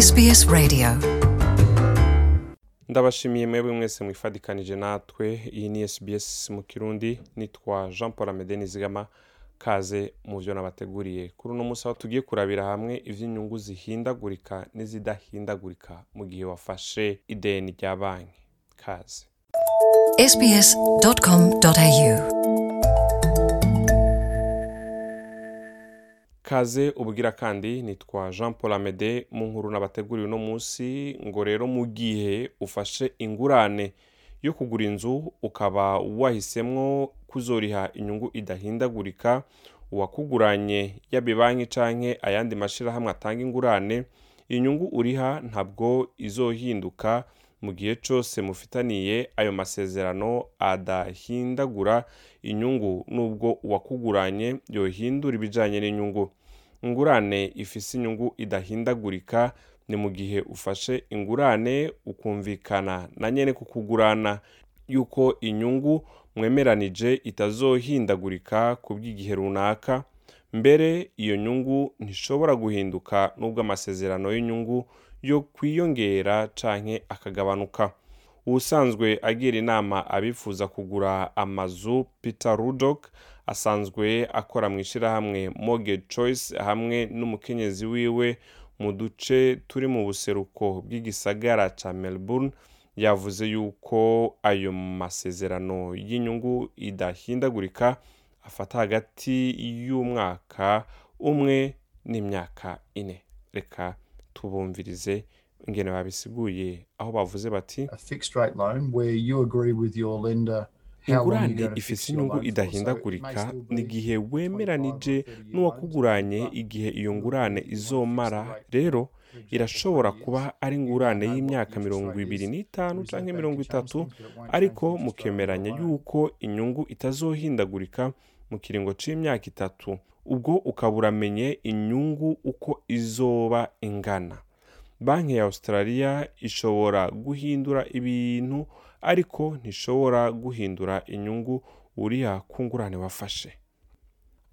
SBS Radio. Ndabashimiye mwebwe mwese mwifadikanije natwe. Iyi ni SBS mu kirundi nitwa jean paul amede nizigama kaze mu byo nabateguriye. Kuri uno munsi aho tugiye kurabira hamwe iby'inyungu zihindagurika n'izidahindagurika mu gihe wafashe ideni rya banki. Kaze. sbs.com.au kaze ubwira kandi nitwa jean paul amede mu nkuru nabateguriye uno munsi ngo rero mu gihe ufashe ingurane yo kugura inzu ukaba wahisemwo kuzoriha inyungu idahindagurika uwakuguranye yaba banki canke ayandi mashirahamwe atanga ingurane inyungu uriha ntabwo izohinduka mu gihe cose mufitaniye ayo masezerano adahindagura inyungu nubwo uwakuguranye yohindura ibijanye n'inyungu. Ingurane ifise inyungu idahindagurika ni mu gihe ufashe ingurane ukumvikana na nyene kukugurana yuko inyungu mwemeranije itazohindagurika ku bw'igihe runaka mbere iyo nyungu ntishobora guhinduka nubwo amasezerano y'inyungu yo kwiyongera canke akagabanuka. Ubusanzwe agira inama abifuza kugura amazu peter rudok asanzwe akora mu ishirahamwe mortgage choice hamwe n'umukenyezi wiwe mu duce turi mu buseruko bw'igisagara ca melbourne yavuze yuko ayo masezerano y'inyungu idahindagurika afata hagati y'umwaka umwe n'imyaka ine. Reka tubumvirize ingene babisiguye aho bavuze bati ingurane your inyungu idahindagurika ni igihe 25 wemeranije or 30 year n'uwakuguranye igihe iyo ngurane izomara. Rero irashobora 20 years. kuba ari ingurane y'imyaka mirongo ibiri n'itanu Bank mirongo itatu. ariko mukemeranya yuko inyungu itazohindagurika mu kiringo c'imyaka itatu. Ubwo ukaba uramenye inyungu uko izoba ingana. Banki ya australia ishobora guhindura ibintu ariko ntishobora guhindura inyungu uriha ku ngurane wafashe.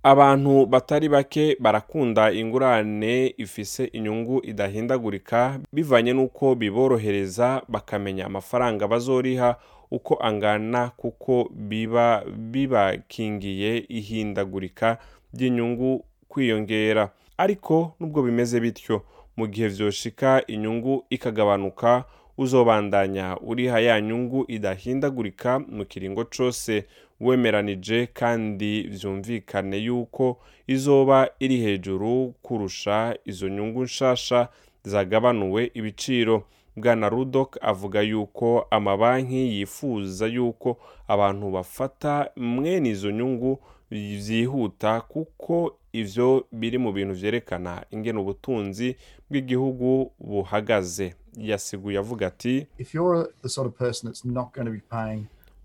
Abantu batari bake barakunda ingurane ifise inyungu idahindagurika bivanye n'uko biborohereza bakamenya amafaranga bazoriha uko angana kuko biba bibakingiye ihindagurika ry'inyungu kwiyongera. Ariko nubwo bimeze bityo mu gihe vyoshika inyungu ikagabanuka uzobandanya uriha ya nyungu idahindagurika mu kiringo cose. Wemeranije kandi vyumvikane yuko izoba iri hejuru kurusha izo nyungu nshasha zagabanuwe ibiciro. Bwana rudok avuga yuko amabanki yifuza yuko abantu bafata mwene izo nyungu vyihuta kuko ivyo biri mu bintu vyerekana ingene ubutunzi bw'igihugu buhagaze. Yasiguye avuga ati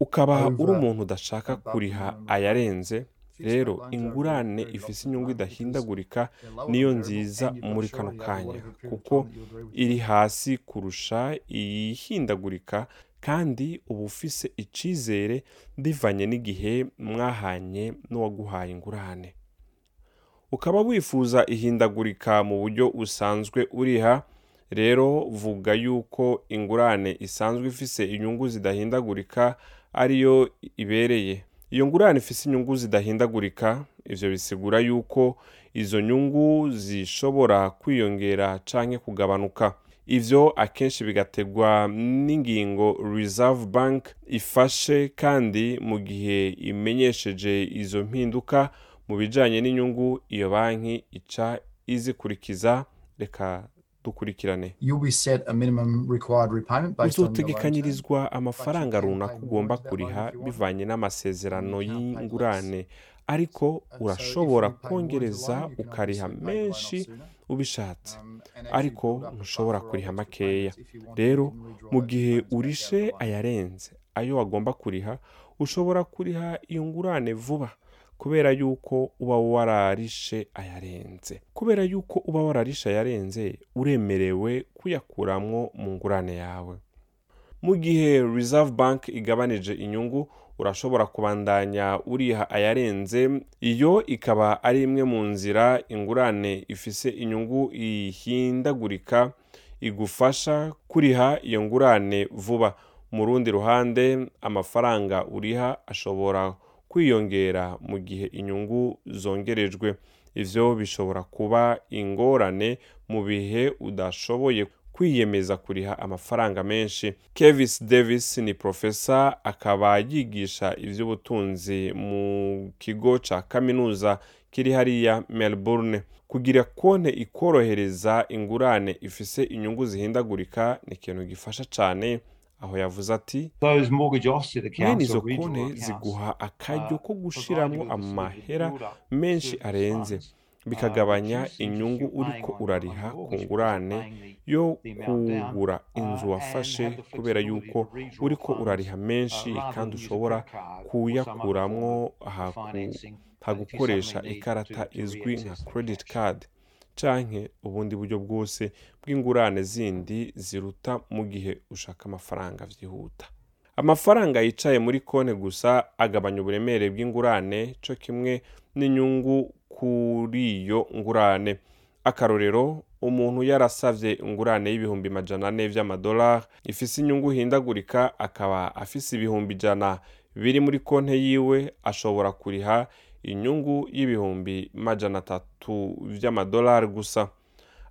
ukaba uri umuntu udashaka kuriha ayarenze rero ingurane low inyungu idahindagurika niyo nziza muri kano kanya kuko iri hasi kurusha iyihindagurika kandi uba ufise icizere bivanye n'igihe mwahanye n'uwaguhaye ingurane. Ukaba wifuza ihindagurika mu buryo usanzwe uriha rero vuga yuko ingurane isanzwe ifise inyungu zidahindagurika ariyo ibereye. Iyo ngurane ifise inyungu zidahindagurika ivyo bisigura yuko izo nyungu zishobora kwiyongera canke kugabanuka. Ivyo akenshi bigategwa n'ingingo reserve bank ifashe kandi mu gihe imenyesheje izo mpinduka mu bijanye n'inyungu iyo banki ica izikurikiza reka dukurikirane. Uzotegekanyirizwa amafaranga runaka ugomba kuriha bivanye n'amasezerano y'ingurane. Ariko urashobora kongereza ukariha menshi ubishatse. Ariko ntushobora kuriha makeya. rero mu gihe urishe ayarenze. Ayo wagomba kuriha ushobora kuriha iyo ngurane vuba. Kubera yuko uba wararishe ayarenze. Kubera yuko uba wararishe ayarenze uremerewe kuyakuramwo mu ngurane yawe. Mu gihe reserve bank igabanije inyungu urashobora kubandanya uriha ayarenze. Iyo ikaba ari imwe mu nzira ingurane ifise inyungu ihindagurika igufasha kuriha iyo ngurane vuba. Mu rundi ruhande amafaranga uriha ashobora kwiyongera mu gihe inyungu zongerejwe. Ivyo bishobora kuba ingorane mu bihe udashoboye kwiyemeza kuriha amafaranga menshi. Kevis davis ni profesa akaba yigisha ivy'ubutunzi mu kigo ca kaminuza kiri hariya melbourne. Kugira konte ikorohereza ingurane ifise inyungu zihindagurika ni ikintu gifasha cane. Aho yavuze ati mwene izo accounts ziguha akaryo ko uh, gushiramwo provide you with a amahera menshi arenze. bikagabanya uh, reduce inyungu uriko urariha ku ngurane yo kugura uh, inzu wafashe kubera yuko uriko urariha menshi kandi ushobora kuyakuramwo form of aha ku- financing, ha if you gukoresha suddenly need ikarata izwi nka credit card. Canke ubundi buryo bwose bw'ingurane zindi ziruta mu gihe ushaka amafaranga vyihuta. Amafaranga yicaye muri konti gusa agabanya uburemere bw'ingurane co kimwe n'inyungu kuri iyo ngurane. Akarorero umuntu yarasavye ingurane y'ibihumbi majana ane vy'amadolari ifise inyungu ihindagurika akaba afise ibihumbi ijana. Biri muri konti yiwe ashobora kuriha inyungu y'ibihumbi majana atatu vy'amadolari gusa.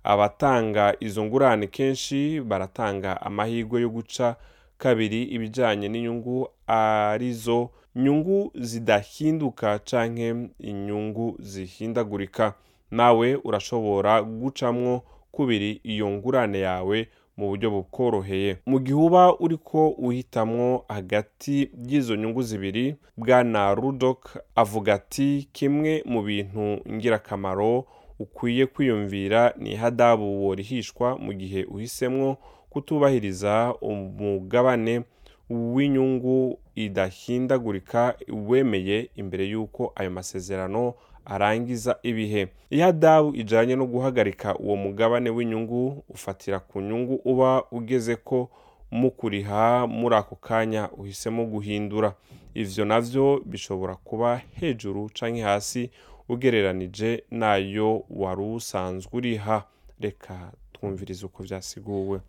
Abatanga izo ngurane kenshi baratanga amahirwe yo guca kabiri ibijanye n'inyungu ari zo. Nyungu zidahinduka canke inyungu zihindagurika. Nawe urashobora gucamwo kubiri iyo ngurane yawe mu buryo bukoroheye. Mu gihe uba uriko uhitamwo hagati y'izo nyungu zibiri bwana rudok avuga ati kimwe mu bintu ngirakamaro ukwiye kwiyumvira ni ihadabu worihishwa mu gihe uhisemwo kutubahiriza umugabane w'inyungu idahindagurika wemeye imbere y'uko ayo masezerano arangiza ibihe. Ihadabu ijanye no guhagarika uwo mugabane w'inyungu ufatira ku nyungu uba ugeze ko mu kuriha muri ako kanya uhisemo guhindura. Ivyo navyo bishobora kuba hejuru canke hasi ugereranije n'ayo wari usanzwe uriha. Reka twumvirize uko vyasiguwe.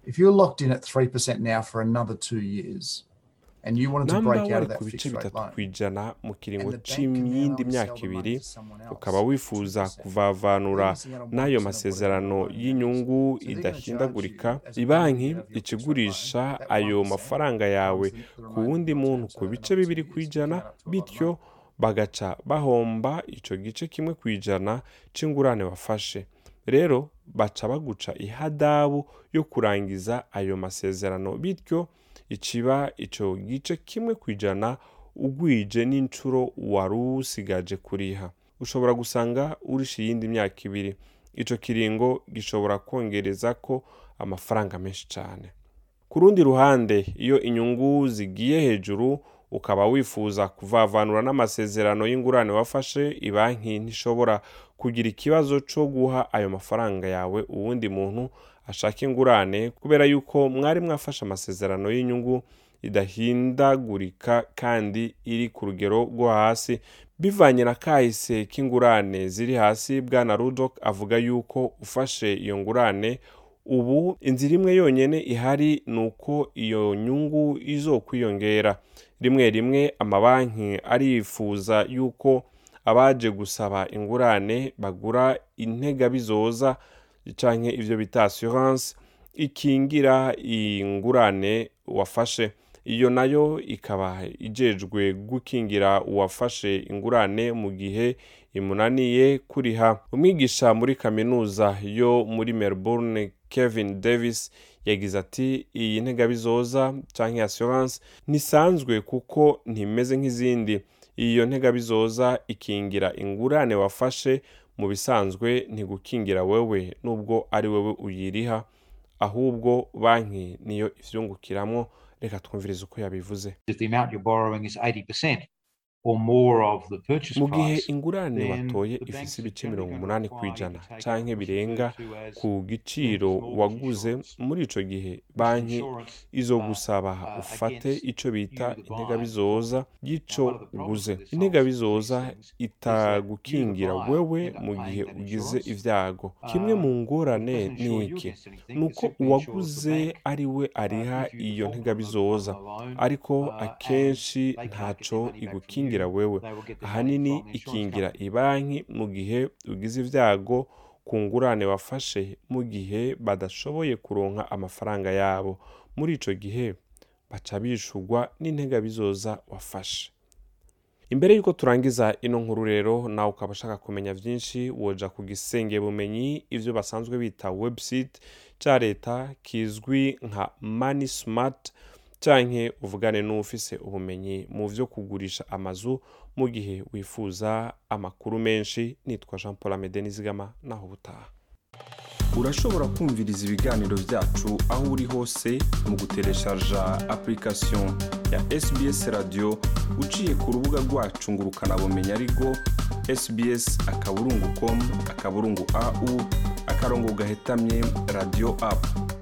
Namba break out wari of that ku bice bitatu loan, kw'ijana mu kiringo sell myaka ibiri ukaba wifuza 2%, kuvavanura n'ayo 1% of masezerano y'inyungu idahindagurika rate ikigurisha ayo 1% mafaranga yawe. Ku wundi muntu ku bice bibiri years, you kw'ijana can add up to a lot of bityo bagaca bahomba ico gice kimwe kw'ijana c'ingurane wafashe rero baca baguca ihadabu yo kurangiza ayo masezerano. Bityo iciba ico gice kimwe kw'ijana ugwije n'incuro wari usigaje kuriha. Ushobora gusanga urisha iyindi myaka ibiri. Ico kiringo gishobora kongereza ko amafaranga menshi cane. Ku rundi ruhande iyo inyungu zigiye hejuru ukaba wifuza kuvavanura n'amasezerano y'ingurane wafashe ibanki ntishobora kugira ikibazo co guha ayo mafaranga yawe uwundi muntu ashaka ingurane kubera yuko mwari mwafashe amasezerano y'inyungu idahindagurika kandi iri ku rugero rwo hasi bivanye na kahise k'ingurane ziri hasi. Bwana rudok avuga yuko ufashe iyo ngurane ubu inzira imwe yonyene ihari ni uko iyo nyungu izokwiyongera. Rimwe rimwe amabanki arifuza yuko abaje gusaba ingurane bagura integabizoza canke ivyo bita assurance ikingira ingurane wafashe. Iyo na yo ikaba ijejwe gukingira uwafashe ingurane mu gihe imunaniye kuriha. Umwigisha muri kaminuza yo muri melbourne kevin davis yagize ati iyi ntegabizoza canke assurance ntisanzwe kuko ntimeze nk'izindi. Iyo ntegabizoza ikingira ingurane wafashe mu bisanzwe ntigukingira wewe nubwo ari wewe uyiriha. Ahubwo banki niyo ivyungukiramwo reka twumvirize uko yabivuze If the amount you're borrowing is 80%, or more of the purchase mu gihe ingurane watoye banks are ibice mirongo umunani ku ijana what's birenga ku giciro waguze muri ico gihe. Banki izo uh, gusaba uh, ufate ico bita integabizoza problems uguze integabizoza itagukingira wewe mu gihe ugize ivyago. Kimwe Uh, mu it ngorane ni iki? insures the uwaguze ari we uh, ariha iyo ntegabizoza. ariko uh, akenshi from igukingira you. wewe. Ahanini ikingira ibanki mu gihe ugize ivyago ku ngurane wafashe mu gihe badashoboye kuronka amafaranga yabo. Muri ico gihe baca bishurwa n'integabizoza wafashe. Imbere y'uko turangiza ino nkuru rero nawe ukaba ushaka kumenya vyinshi woja ku gisenge bumenyi ivyo basanzwe bita website ca leta kizwi nka money smart. Canke uvugane n'ufise ubumenyi mu vyo kugurisha amazu mu gihe wifuza amakuru menshi nitwa jean paul amede nizigama naho ubutaha. Urashobora kumviriza ibiganiro byacu aho uri hose mu gutereshaja application ya sbs radio uciye ku rubuga rwacu ngo ukanabumenya ariko sbs akaburungu com akaburungu au akarongo gahetamye radio app.